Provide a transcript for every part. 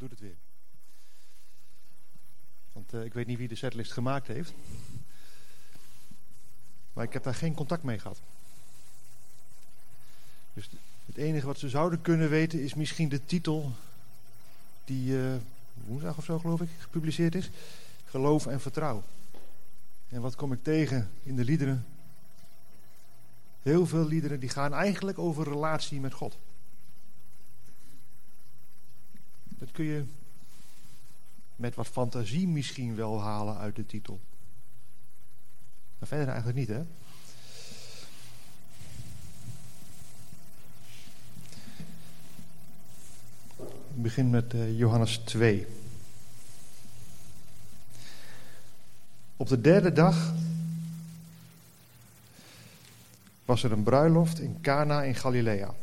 doet het weer. Want uh, ik weet niet wie de setlist gemaakt heeft. Maar ik heb daar geen contact mee gehad. Dus het enige wat ze zouden kunnen weten is misschien de titel die uh, woensdag of zo geloof ik gepubliceerd is. Geloof en vertrouw. En wat kom ik tegen in de liederen? Heel veel liederen die gaan eigenlijk over relatie met God. Dat kun je met wat fantasie misschien wel halen uit de titel. Maar verder eigenlijk niet, hè? Ik begin met uh, Johannes 2. Op de derde dag was er een bruiloft in Cana in Galilea.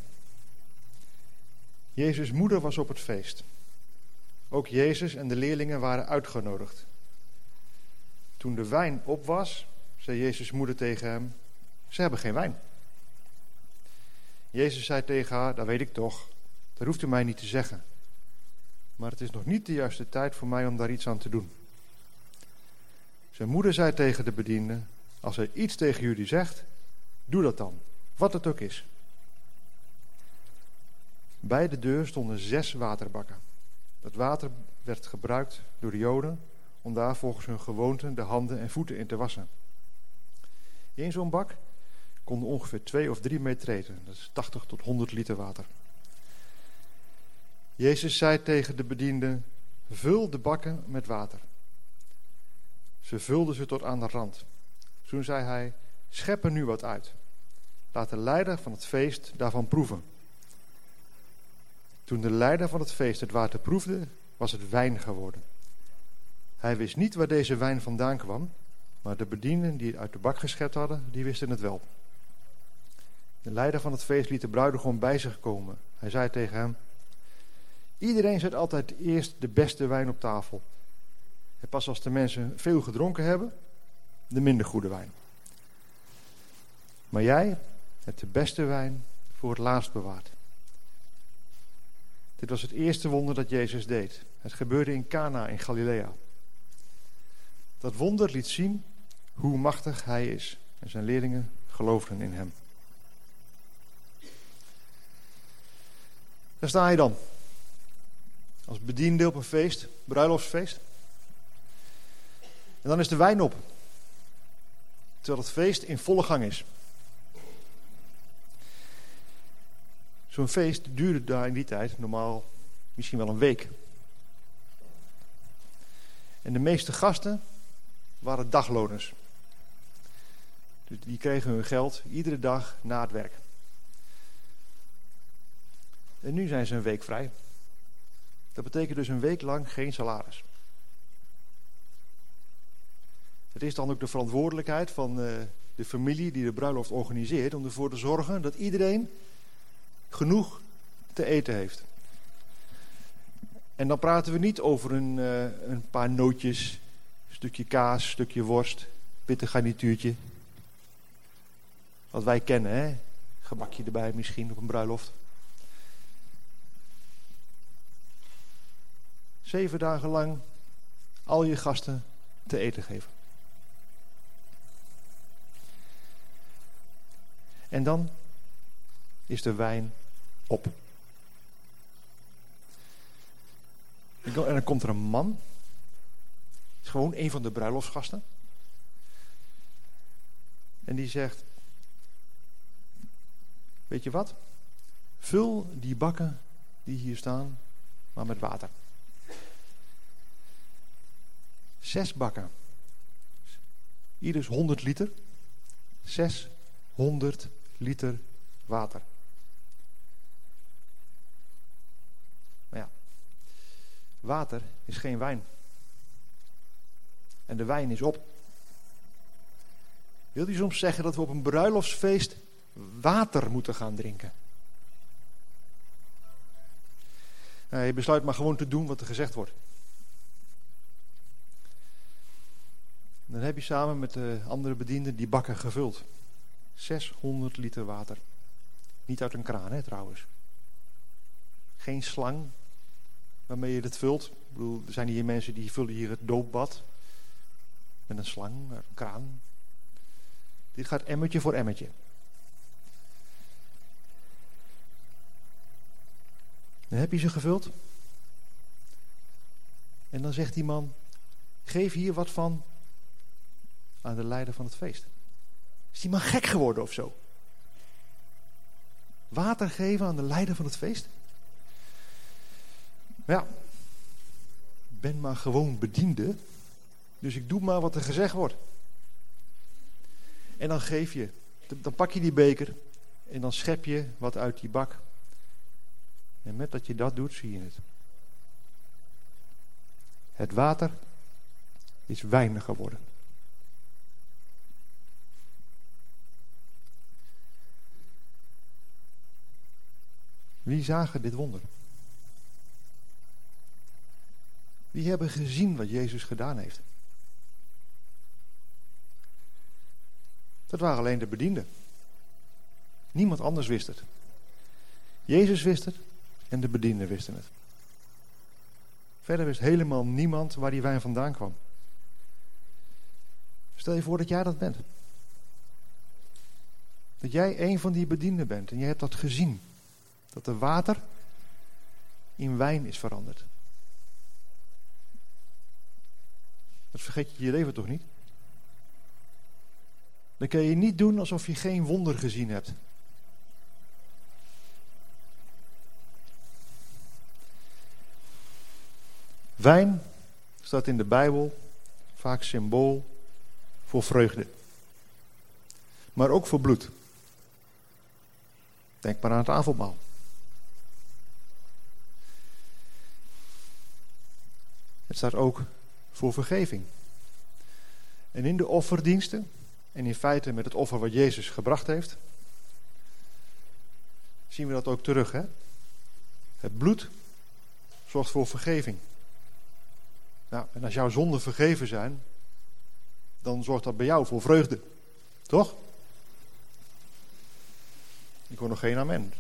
Jezus' moeder was op het feest. Ook Jezus en de leerlingen waren uitgenodigd. Toen de wijn op was, zei Jezus' moeder tegen hem: Ze hebben geen wijn. Jezus zei tegen haar: Dat weet ik toch, dat hoeft u mij niet te zeggen. Maar het is nog niet de juiste tijd voor mij om daar iets aan te doen. Zijn moeder zei tegen de bediende: Als hij iets tegen jullie zegt, doe dat dan, wat het ook is. Bij de deur stonden zes waterbakken. Dat water werd gebruikt door de Joden om daar volgens hun gewoonte de handen en voeten in te wassen. In zo'n bak konden ongeveer twee of drie mee treden. Dat is 80 tot 100 liter water. Jezus zei tegen de bedienden: Vul de bakken met water. Ze vulden ze tot aan de rand. Toen zei hij: Schep er nu wat uit. Laat de leider van het feest daarvan proeven. Toen de leider van het feest het water proefde, was het wijn geworden. Hij wist niet waar deze wijn vandaan kwam, maar de bedienden die het uit de bak geschept hadden, die wisten het wel. De leider van het feest liet de bruidegom bij zich komen. Hij zei tegen hem: Iedereen zet altijd eerst de beste wijn op tafel. En pas als de mensen veel gedronken hebben, de minder goede wijn. Maar jij hebt de beste wijn voor het laatst bewaard. Dit was het eerste wonder dat Jezus deed. Het gebeurde in Cana in Galilea. Dat wonder liet zien hoe machtig hij is. En zijn leerlingen geloofden in hem. Daar sta je dan. Als bediende op een feest, bruiloftsfeest. En dan is de wijn op. Terwijl het feest in volle gang is. Zo'n feest duurde daar in die tijd normaal misschien wel een week. En de meeste gasten waren dagloners. Dus die kregen hun geld iedere dag na het werk. En nu zijn ze een week vrij. Dat betekent dus een week lang geen salaris. Het is dan ook de verantwoordelijkheid van eh, de familie die de bruiloft organiseert om ervoor te zorgen dat iedereen genoeg te eten heeft. En dan praten we niet over een, uh, een paar nootjes, stukje kaas, stukje worst, pittig garnituurtje. Wat wij kennen, hè? Gebakje erbij misschien op een bruiloft. Zeven dagen lang al je gasten te eten geven. En dan is de wijn op. En dan komt er een man. is gewoon een van de bruiloftsgasten. En die zegt: Weet je wat? Vul die bakken die hier staan, maar met water. Zes bakken. Ieders 100 liter. 600 liter water. Maar ja, water is geen wijn. En de wijn is op. Wil u soms zeggen dat we op een bruiloftsfeest water moeten gaan drinken? Nou, je besluit maar gewoon te doen wat er gezegd wordt. Dan heb je samen met de andere bedienden die bakken gevuld. 600 liter water. Niet uit een kraan, hè, trouwens. Geen slang. Waarmee je het vult. Ik bedoel, er zijn hier mensen die vullen hier het doopbad. Met een slang, een kraan. Dit gaat emmertje voor emmertje. Dan heb je ze gevuld. En dan zegt die man: Geef hier wat van aan de leider van het feest. Is die man gek geworden of zo? Water geven aan de leider van het feest? Ja, ben maar gewoon bediende. Dus ik doe maar wat er gezegd wordt. En dan geef je, dan pak je die beker en dan schep je wat uit die bak. En met dat je dat doet, zie je het. Het water is weinig geworden. Wie zagen dit wonder? Wie hebben gezien wat Jezus gedaan heeft? Dat waren alleen de bedienden. Niemand anders wist het. Jezus wist het en de bedienden wisten het. Verder wist helemaal niemand waar die wijn vandaan kwam. Stel je voor dat jij dat bent. Dat jij een van die bedienden bent en je hebt dat gezien. Dat de water in wijn is veranderd. Dat vergeet je je leven toch niet? Dan kun je niet doen alsof je geen wonder gezien hebt. Wijn staat in de Bijbel vaak symbool voor vreugde. Maar ook voor bloed. Denk maar aan het avondmaal. Het staat ook voor vergeving. En in de offerdiensten, en in feite met het offer wat Jezus gebracht heeft, zien we dat ook terug. Hè? Het bloed zorgt voor vergeving. Nou, en als jouw zonden vergeven zijn, dan zorgt dat bij jou voor vreugde. Toch? Ik hoor nog geen amen.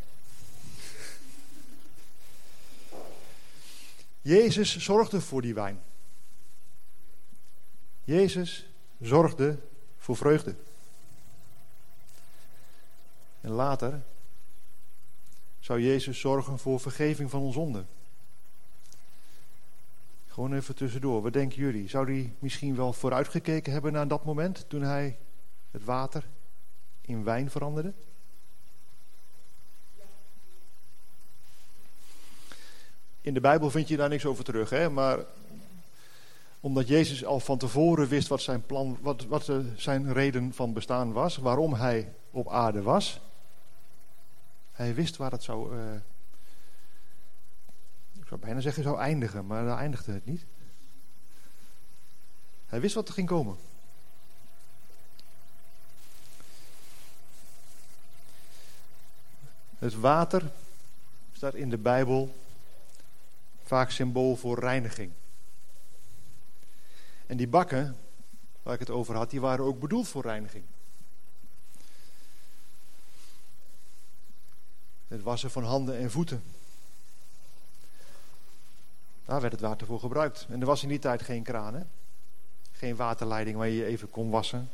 Jezus zorgde voor die wijn. Jezus zorgde voor vreugde. En later zou Jezus zorgen voor vergeving van ons zonden. Gewoon even tussendoor. Wat denken jullie? Zou hij misschien wel vooruitgekeken hebben naar dat moment toen hij het water in wijn veranderde? In de Bijbel vind je daar niks over terug, hè? maar omdat Jezus al van tevoren wist wat zijn plan, wat, wat zijn reden van bestaan was, waarom hij op aarde was. Hij wist waar het zou, uh, ik zou bijna zeggen zou eindigen, maar daar eindigde het niet. Hij wist wat er ging komen. Het water staat in de Bijbel vaak symbool voor reiniging. En die bakken, waar ik het over had, die waren ook bedoeld voor reiniging. Het wassen van handen en voeten. Daar werd het water voor gebruikt. En er was in die tijd geen kraan, hè? Geen waterleiding waar je je even kon wassen.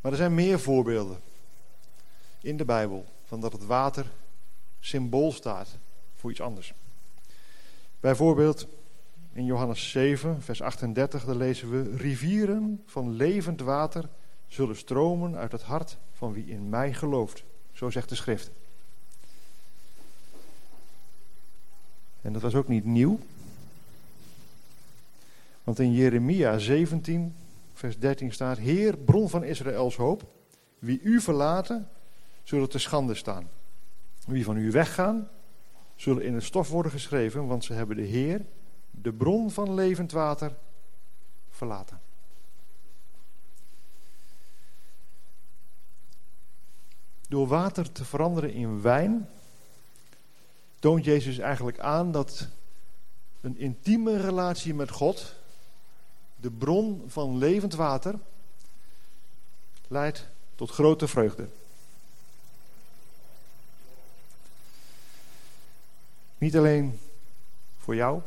Maar er zijn meer voorbeelden in de Bijbel van dat het water symbool staat voor iets anders. Bijvoorbeeld in Johannes 7, vers 38, daar lezen we: Rivieren van levend water zullen stromen uit het hart van wie in mij gelooft. Zo zegt de schrift. En dat was ook niet nieuw. Want in Jeremia 17, vers 13 staat: Heer, bron van Israëls hoop, wie u verlaten, zullen te schande staan. Wie van u weggaan, zullen in het stof worden geschreven, want ze hebben de Heer, de bron van levend water, verlaten. Door water te veranderen in wijn, toont Jezus eigenlijk aan dat een intieme relatie met God, de bron van levend water, leidt tot grote vreugde. Niet alleen voor jou,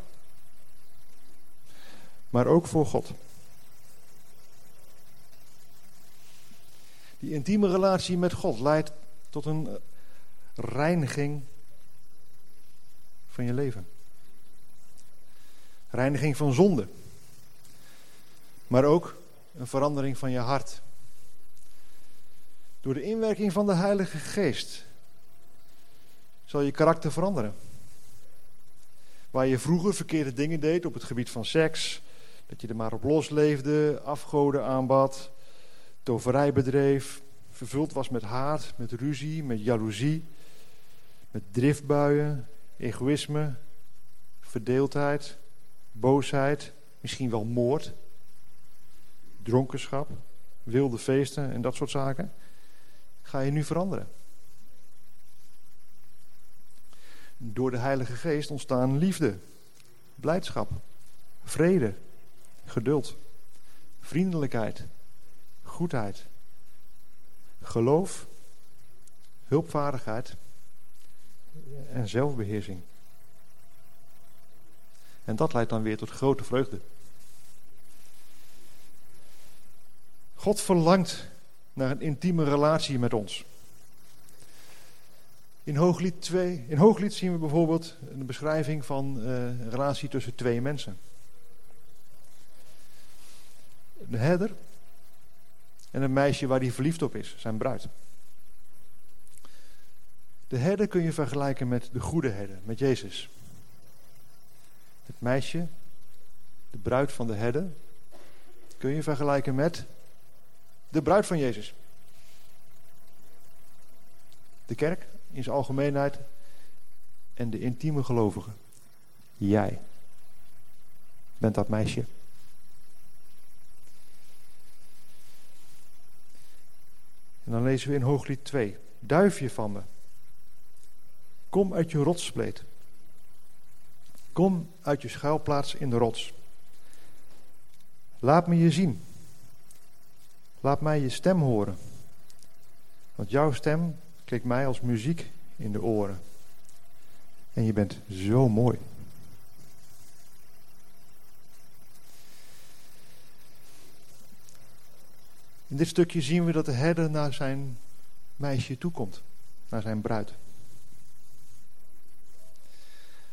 maar ook voor God. Die intieme relatie met God leidt tot een reiniging van je leven. Reiniging van zonde. Maar ook een verandering van je hart. Door de inwerking van de Heilige Geest zal je karakter veranderen. Waar je vroeger verkeerde dingen deed op het gebied van seks, dat je er maar op losleefde, afgoden aanbad, toverij bedreef, vervuld was met haat, met ruzie, met jaloezie, met driftbuien, egoïsme, verdeeldheid, boosheid, misschien wel moord, dronkenschap, wilde feesten en dat soort zaken, ga je nu veranderen. Door de Heilige Geest ontstaan liefde, blijdschap, vrede, geduld, vriendelijkheid, goedheid, geloof, hulpvaardigheid en zelfbeheersing. En dat leidt dan weer tot grote vreugde. God verlangt naar een intieme relatie met ons. In Hooglied, 2, in Hooglied zien we bijvoorbeeld een beschrijving van uh, een relatie tussen twee mensen. Een herder en een meisje waar hij verliefd op is, zijn bruid. De herder kun je vergelijken met de goede herder, met Jezus. Het meisje, de bruid van de herder, kun je vergelijken met de bruid van Jezus. De kerk in zijn algemeenheid en de intieme gelovigen. Jij bent dat meisje. En dan lezen we in Hooglied 2. Duifje van me. Kom uit je rotsspleet. Kom uit je schuilplaats in de rots. Laat me je zien. Laat mij je stem horen. Want jouw stem klinkt mij als muziek in de oren. En je bent zo mooi. In dit stukje zien we dat de herder naar zijn meisje toekomt, naar zijn bruid.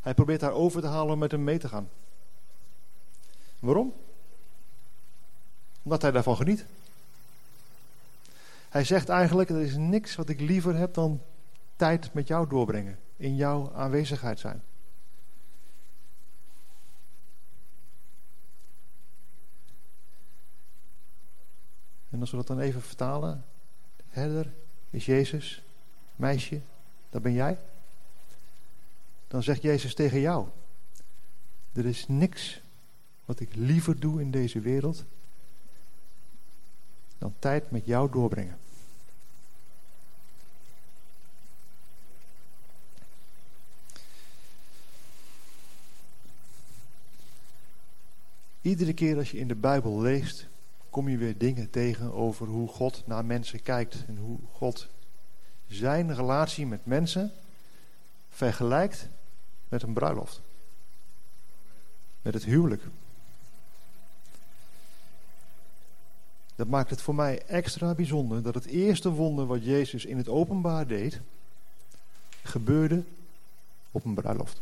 Hij probeert haar over te halen om met hem mee te gaan. Waarom? Omdat hij daarvan geniet. Hij zegt eigenlijk, er is niks wat ik liever heb dan tijd met jou doorbrengen. In jouw aanwezigheid zijn. En als we dat dan even vertalen. Herder is Jezus. Meisje, dat ben jij. Dan zegt Jezus tegen jou. Er is niks wat ik liever doe in deze wereld dan tijd met jou doorbrengen. Iedere keer als je in de Bijbel leest, kom je weer dingen tegen over hoe God naar mensen kijkt en hoe God zijn relatie met mensen vergelijkt met een bruiloft. Met het huwelijk. Dat maakt het voor mij extra bijzonder dat het eerste wonder wat Jezus in het openbaar deed, gebeurde op een bruiloft.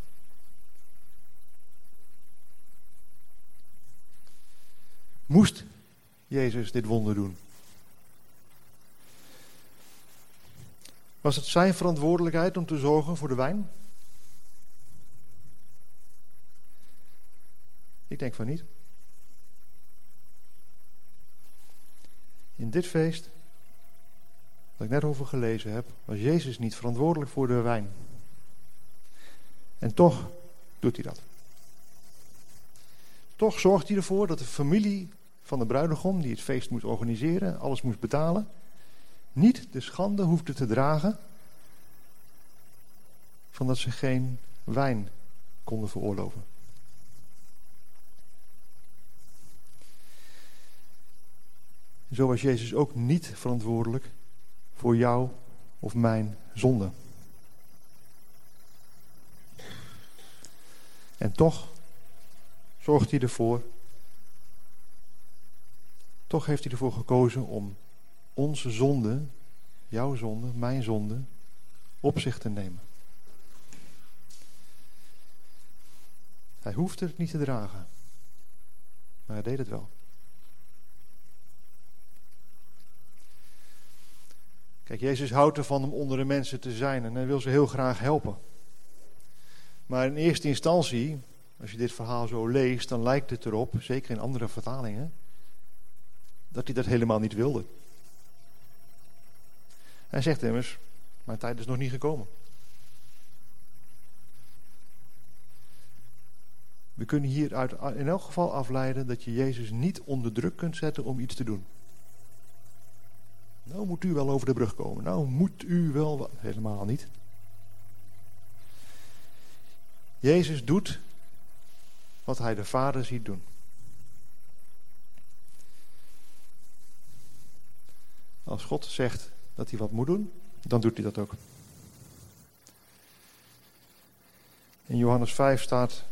Moest Jezus dit wonder doen? Was het zijn verantwoordelijkheid om te zorgen voor de wijn? Ik denk van niet. In dit feest, wat ik net over gelezen heb, was Jezus niet verantwoordelijk voor de wijn. En toch doet hij dat. Toch zorgt hij ervoor dat de familie van de bruidegom, die het feest moest organiseren, alles moest betalen, niet de schande hoefde te dragen van dat ze geen wijn konden veroorloven. Zo was Jezus ook niet verantwoordelijk voor jou of mijn zonde. En toch zorgt hij ervoor, toch heeft hij ervoor gekozen om onze zonde, jouw zonde, mijn zonde, op zich te nemen. Hij hoefde het niet te dragen, maar hij deed het wel. Kijk, Jezus houdt ervan om onder de mensen te zijn en hij wil ze heel graag helpen. Maar in eerste instantie, als je dit verhaal zo leest, dan lijkt het erop, zeker in andere vertalingen, dat hij dat helemaal niet wilde. Hij zegt immers, mijn tijd is nog niet gekomen. We kunnen hieruit in elk geval afleiden dat je Jezus niet onder druk kunt zetten om iets te doen. Nou moet u wel over de brug komen. Nou moet u wel. Helemaal niet. Jezus doet wat hij de Vader ziet doen. Als God zegt dat hij wat moet doen, dan doet hij dat ook. In Johannes 5 staat: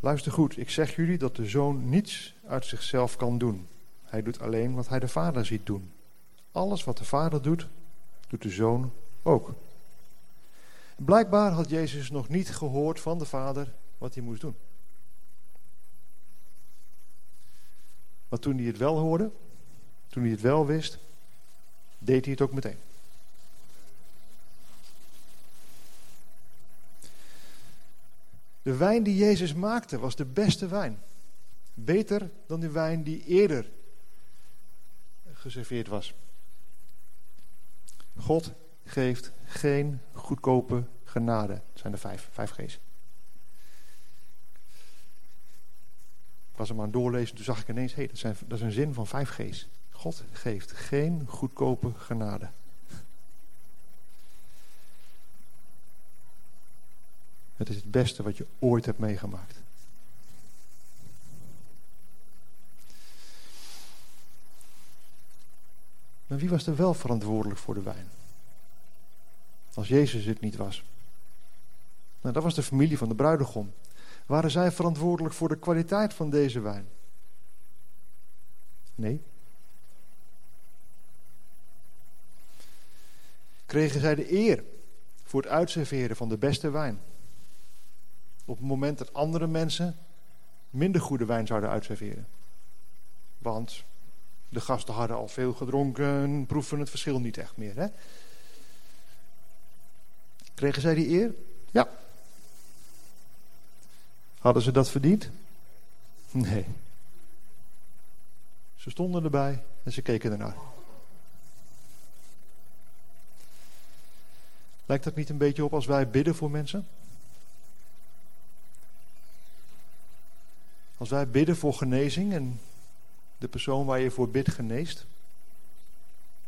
Luister goed, ik zeg jullie dat de zoon niets uit zichzelf kan doen. Hij doet alleen wat hij de Vader ziet doen. Alles wat de Vader doet, doet de Zoon ook. Blijkbaar had Jezus nog niet gehoord van de Vader wat hij moest doen. Maar toen hij het wel hoorde, toen hij het wel wist, deed hij het ook meteen. De wijn die Jezus maakte was de beste wijn. Beter dan de wijn die eerder geserveerd was. God geeft geen goedkope genade. Dat zijn er vijf, vijf G's. Ik was hem aan het doorlezen, toen zag ik ineens, hé, hey, dat, zijn, dat is een zin van vijf G's. God geeft geen goedkope genade. Het is het beste wat je ooit hebt meegemaakt. Maar wie was er wel verantwoordelijk voor de wijn? Als Jezus het niet was. Nou, dat was de familie van de bruidegom. Waren zij verantwoordelijk voor de kwaliteit van deze wijn? Nee. Kregen zij de eer voor het uitserveren van de beste wijn? Op het moment dat andere mensen minder goede wijn zouden uitserveren. Want de gasten hadden al veel gedronken, proeven het verschil niet echt meer. Hè? Kregen zij die eer? Ja. Hadden ze dat verdiend? Nee. Ze stonden erbij en ze keken ernaar. Lijkt dat niet een beetje op als wij bidden voor mensen? Als wij bidden voor genezing en de persoon waar je voor bidt geneest.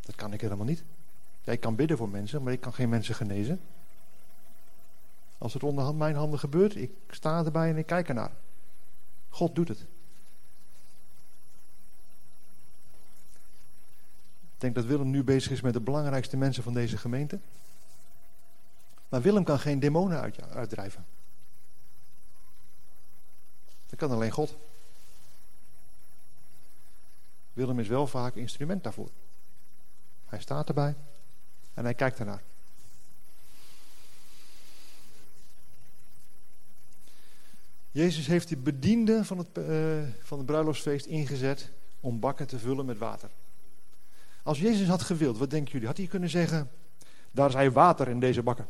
Dat kan ik helemaal niet. Jij kan bidden voor mensen, maar ik kan geen mensen genezen. Als het onder mijn handen gebeurt, ik sta erbij en ik kijk ernaar. God doet het. Ik denk dat Willem nu bezig is met de belangrijkste mensen van deze gemeente. Maar Willem kan geen demonen uit, uitdrijven. Dat kan alleen God. Willem is wel vaak instrument daarvoor. Hij staat erbij en hij kijkt ernaar. Jezus heeft de bediende van het, uh, van het bruiloftsfeest ingezet om bakken te vullen met water. Als Jezus had gewild, wat denken jullie? Had hij kunnen zeggen, daar is water in deze bakken.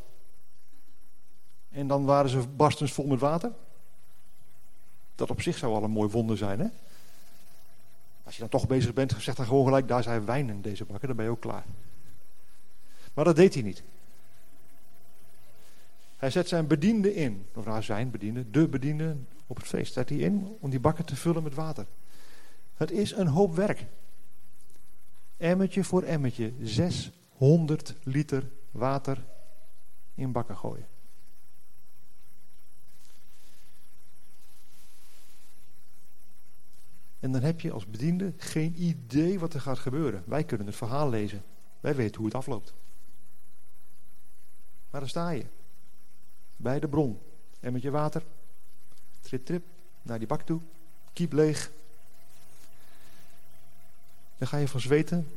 En dan waren ze barstens vol met water. Dat op zich zou al een mooi wonder zijn, hè? Als je dan toch bezig bent, zeg dan gewoon gelijk, daar zijn wijn in deze bakken, dan ben je ook klaar. Maar dat deed hij niet. Hij zet zijn bediende in, of nou zijn bediende, de bediende op het feest, zet hij in om die bakken te vullen met water. Het is een hoop werk. Emmetje voor emmetje, 600 liter water in bakken gooien. En dan heb je als bediende geen idee wat er gaat gebeuren. Wij kunnen het verhaal lezen. Wij weten hoe het afloopt. Maar dan sta je. Bij de bron. En met je water. Trip, trip, naar die bak toe. Kiep leeg. Dan ga je van zweten.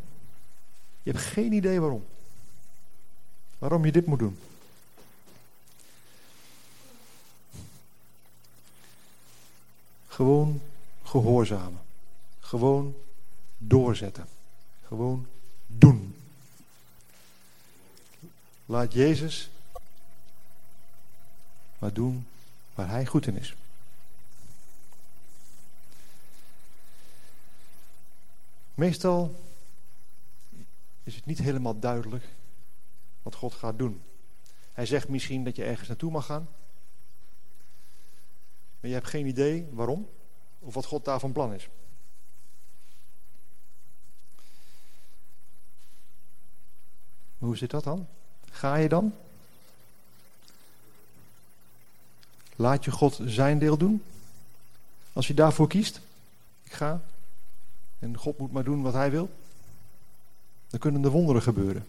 Je hebt geen idee waarom. Waarom je dit moet doen. Gewoon gehoorzamen. Gewoon doorzetten. Gewoon doen. Laat Jezus maar doen waar Hij goed in is. Meestal is het niet helemaal duidelijk wat God gaat doen. Hij zegt misschien dat je ergens naartoe mag gaan. Maar je hebt geen idee waarom of wat God daar van plan is. hoe zit dat dan? Ga je dan? Laat je God zijn deel doen? Als je daarvoor kiest, ik ga en God moet maar doen wat hij wil, dan kunnen er wonderen gebeuren.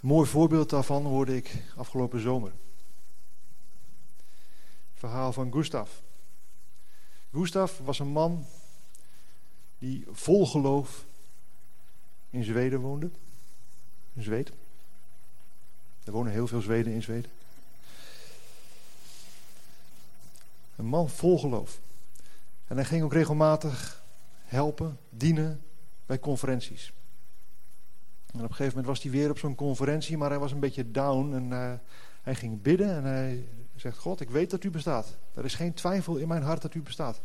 Een mooi voorbeeld daarvan hoorde ik afgelopen zomer. Verhaal van Gustav. Gustav was een man die vol geloof in Zweden woonde. In Zweden. Er wonen heel veel Zweden in Zweden. Een man vol geloof. En hij ging ook regelmatig helpen, dienen bij conferenties. En op een gegeven moment was hij weer op zo'n conferentie, maar hij was een beetje down. En uh, hij ging bidden en hij zegt: God, ik weet dat u bestaat. Er is geen twijfel in mijn hart dat u bestaat.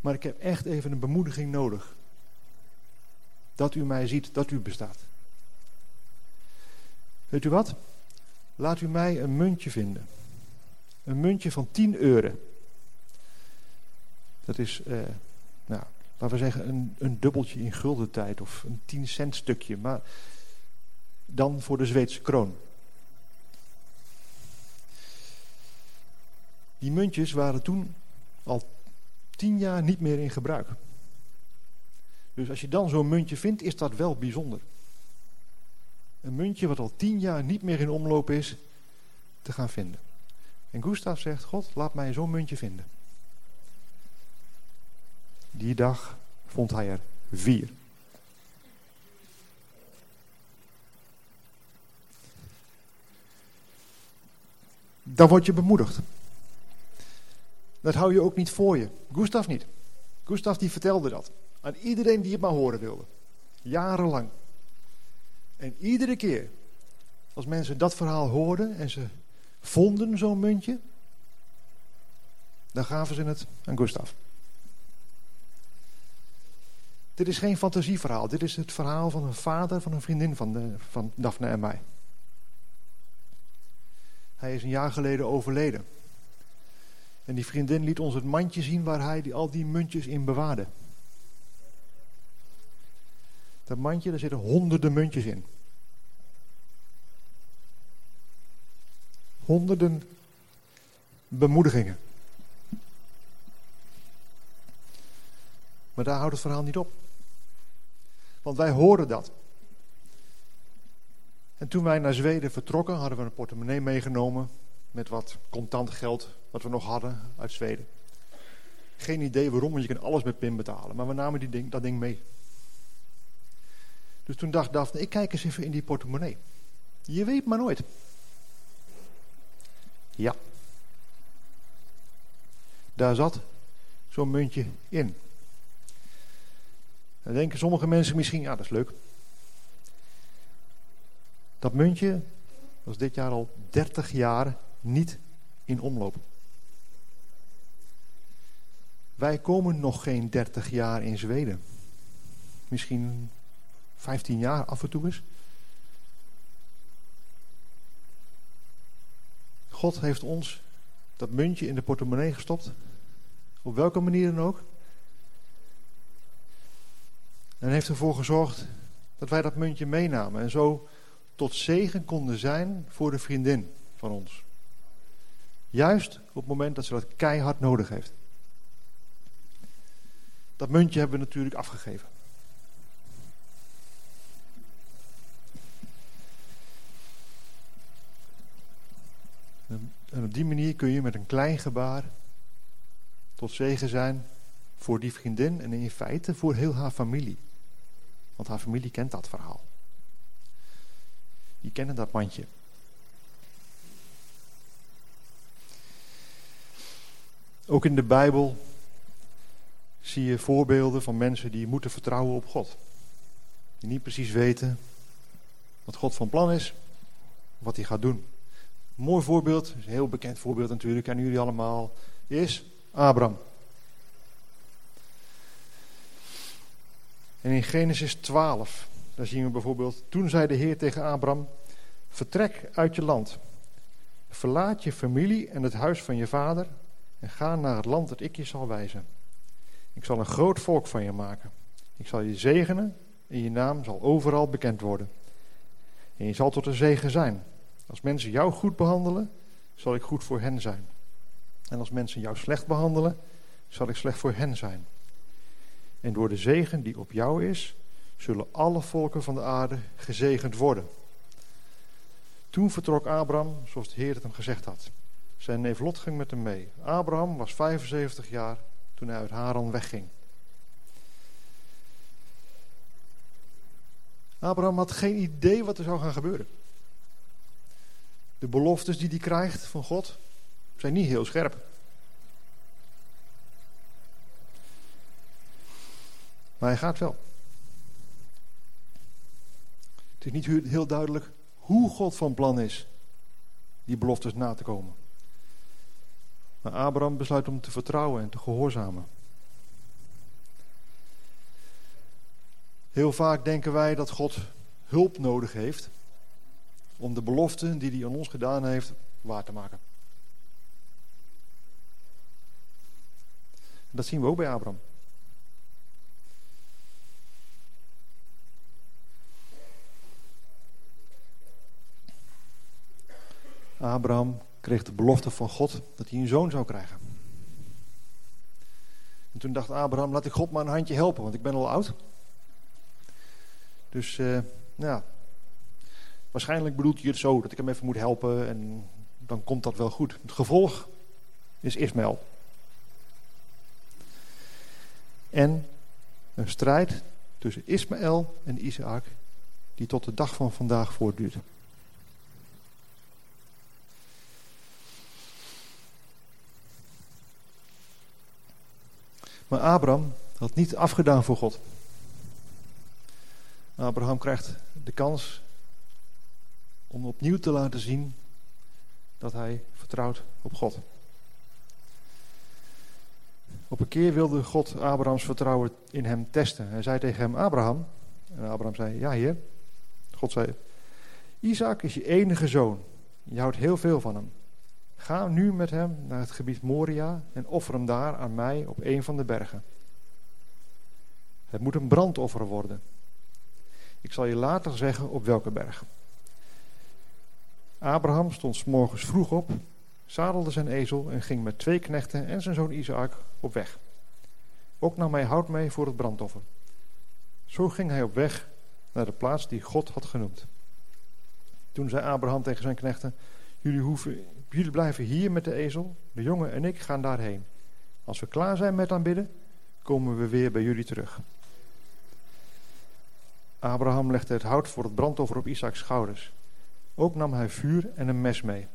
Maar ik heb echt even een bemoediging nodig. Dat u mij ziet, dat u bestaat. Weet u wat? Laat u mij een muntje vinden. Een muntje van 10 euro. Dat is, eh, nou, laten we zeggen, een, een dubbeltje in guldentijd of een 10 cent stukje. Maar dan voor de Zweedse kroon. Die muntjes waren toen al tien jaar niet meer in gebruik. Dus als je dan zo'n muntje vindt, is dat wel bijzonder. Een muntje wat al tien jaar niet meer in omloop is, te gaan vinden. En Gustav zegt, God, laat mij zo'n muntje vinden. Die dag vond hij er vier. Dan word je bemoedigd. Dat hou je ook niet voor je. Gustav niet. Gustav die vertelde dat. Aan iedereen die het maar horen wilde. Jarenlang. En iedere keer als mensen dat verhaal hoorden en ze vonden zo'n muntje, dan gaven ze het aan Gustav. Dit is geen fantasieverhaal. Dit is het verhaal van een vader van een vriendin van, de, van Daphne en mij. Hij is een jaar geleden overleden. En die vriendin liet ons het mandje zien waar hij die, al die muntjes in bewaarde. Dat mandje, daar zitten honderden muntjes in. Honderden bemoedigingen. Maar daar houdt het verhaal niet op. Want wij horen dat. En toen wij naar Zweden vertrokken, hadden we een portemonnee meegenomen met wat contant geld wat we nog hadden uit Zweden. Geen idee waarom, want je kan alles met PIN betalen. Maar we namen die ding, dat ding mee. Dus toen dacht Daphne, ik kijk eens even in die portemonnee. Je weet maar nooit. Ja. Daar zat zo'n muntje in. Dan denken sommige mensen misschien, ja dat is leuk. Dat muntje was dit jaar al 30 jaar niet in omloop. Wij komen nog geen 30 jaar in Zweden. Misschien 15 jaar af en toe eens. God heeft ons dat muntje in de portemonnee gestopt. Op welke manier dan ook. En heeft ervoor gezorgd dat wij dat muntje meenamen. En zo tot zegen konden zijn voor de vriendin van ons. Juist op het moment dat ze dat keihard nodig heeft. Dat muntje hebben we natuurlijk afgegeven. En op die manier kun je met een klein gebaar tot zegen zijn voor die vriendin en in feite voor heel haar familie. Want haar familie kent dat verhaal. Die kennen dat mandje. Ook in de Bijbel zie je voorbeelden van mensen die moeten vertrouwen op God. Die niet precies weten wat God van plan is, wat hij gaat doen. Een mooi voorbeeld, een heel bekend voorbeeld natuurlijk, kennen jullie allemaal, is Abraham. En in Genesis 12, daar zien we bijvoorbeeld, toen zei de Heer tegen Abraham, vertrek uit je land, verlaat je familie en het huis van je vader en ga naar het land dat ik je zal wijzen. Ik zal een groot volk van je maken. Ik zal je zegenen en je naam zal overal bekend worden. En je zal tot een zegen zijn. Als mensen jou goed behandelen, zal ik goed voor hen zijn. En als mensen jou slecht behandelen, zal ik slecht voor hen zijn. En door de zegen die op jou is, zullen alle volken van de aarde gezegend worden. Toen vertrok Abraham zoals de Heer het hem gezegd had. Zijn neef Lot ging met hem mee. Abraham was 75 jaar toen hij uit Haran wegging. Abraham had geen idee wat er zou gaan gebeuren. De beloftes die hij krijgt van God zijn niet heel scherp. Maar hij gaat wel. Het is niet heel duidelijk hoe God van plan is die beloftes na te komen. Maar Abraham besluit om te vertrouwen en te gehoorzamen. Heel vaak denken wij dat God hulp nodig heeft om de beloften die hij aan ons gedaan heeft waar te maken. Dat zien we ook bij Abraham. Abraham kreeg de belofte van God dat hij een zoon zou krijgen. En toen dacht Abraham, laat ik God maar een handje helpen, want ik ben al oud. Dus, uh, ja, waarschijnlijk bedoelt hij het zo, dat ik hem even moet helpen en dan komt dat wel goed. Het gevolg is Ismaël. En een strijd tussen Ismaël en Isaac, die tot de dag van vandaag voortduurt. Maar Abraham had niet afgedaan voor God. Abraham krijgt de kans om opnieuw te laten zien dat hij vertrouwt op God. Op een keer wilde God Abrahams vertrouwen in hem testen. Hij zei tegen hem, Abraham. En Abraham zei, ja heer. God zei, Isaac is je enige zoon. Je houdt heel veel van hem. Ga nu met hem naar het gebied Moria en offer hem daar aan mij op een van de bergen. Het moet een brandoffer worden. Ik zal je later zeggen op welke berg. Abraham stond s morgens vroeg op, zadelde zijn ezel en ging met twee knechten en zijn zoon Isaac op weg. Ook nam hij hout mee voor het brandoffer. Zo ging hij op weg naar de plaats die God had genoemd. Toen zei Abraham tegen zijn knechten: Jullie hoeven Jullie blijven hier met de ezel. De jongen en ik gaan daarheen. Als we klaar zijn met aanbidden, komen we weer bij jullie terug. Abraham legde het hout voor het brandoffer op Isaaks schouders. Ook nam hij vuur en een mes mee.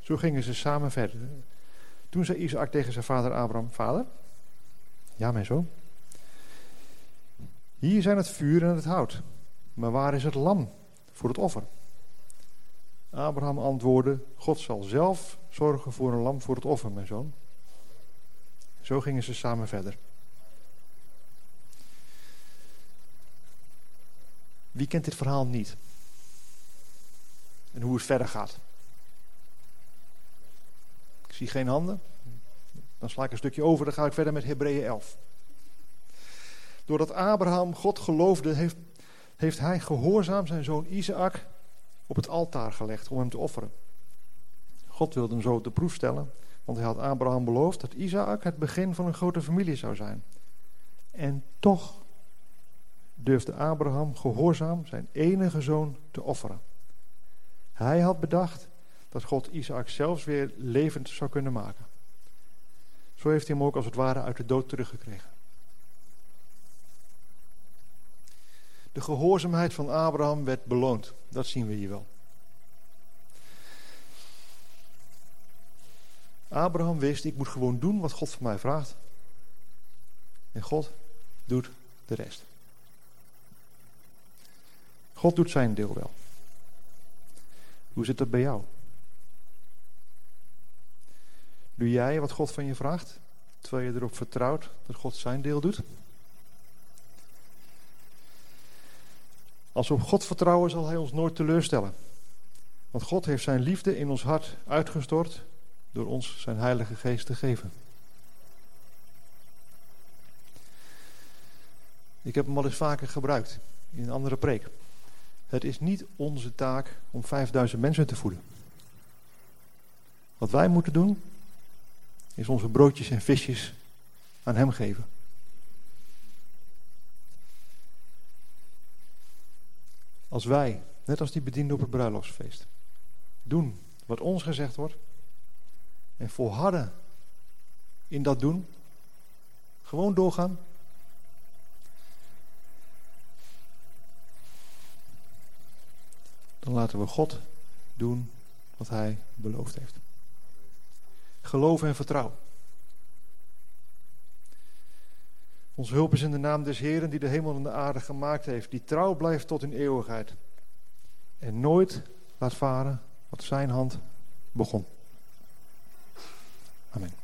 Zo gingen ze samen verder. Toen zei Isaac tegen zijn vader Abraham: Vader? Ja, mijn zoon. Hier zijn het vuur en het hout. Maar waar is het lam voor het offer? Abraham antwoordde: God zal zelf zorgen voor een lam voor het offer, mijn zoon. Zo gingen ze samen verder. Wie kent dit verhaal niet? En hoe het verder gaat? Ik zie geen handen. Dan sla ik een stukje over, dan ga ik verder met Hebreeën 11. Doordat Abraham God geloofde, heeft, heeft hij gehoorzaam zijn zoon Isaac op het altaar gelegd om hem te offeren. God wilde hem zo de proef stellen, want hij had Abraham beloofd dat Isaac het begin van een grote familie zou zijn. En toch durfde Abraham gehoorzaam zijn enige zoon te offeren. Hij had bedacht dat God Isaac zelfs weer levend zou kunnen maken. Zo heeft hij hem ook als het ware uit de dood teruggekregen. De gehoorzaamheid van Abraham werd beloond. Dat zien we hier wel. Abraham wist, ik moet gewoon doen wat God van mij vraagt. En God doet de rest. God doet zijn deel wel. Hoe zit dat bij jou? Doe jij wat God van je vraagt, terwijl je erop vertrouwt dat God zijn deel doet? Als we op God vertrouwen, zal Hij ons nooit teleurstellen. Want God heeft zijn liefde in ons hart uitgestort door ons zijn Heilige Geest te geven. Ik heb hem al eens vaker gebruikt in een andere preek. Het is niet onze taak om 5000 mensen te voeden. Wat wij moeten doen, is onze broodjes en visjes aan hem geven. Als wij, net als die bediende op het bruiloftsfeest, doen wat ons gezegd wordt en volharden in dat doen, gewoon doorgaan, dan laten we God doen wat Hij beloofd heeft. Geloof en vertrouwen. Ons hulp is in de naam des Heren die de hemel en de aarde gemaakt heeft, die trouw blijft tot in eeuwigheid en nooit laat varen wat zijn hand begon. Amen.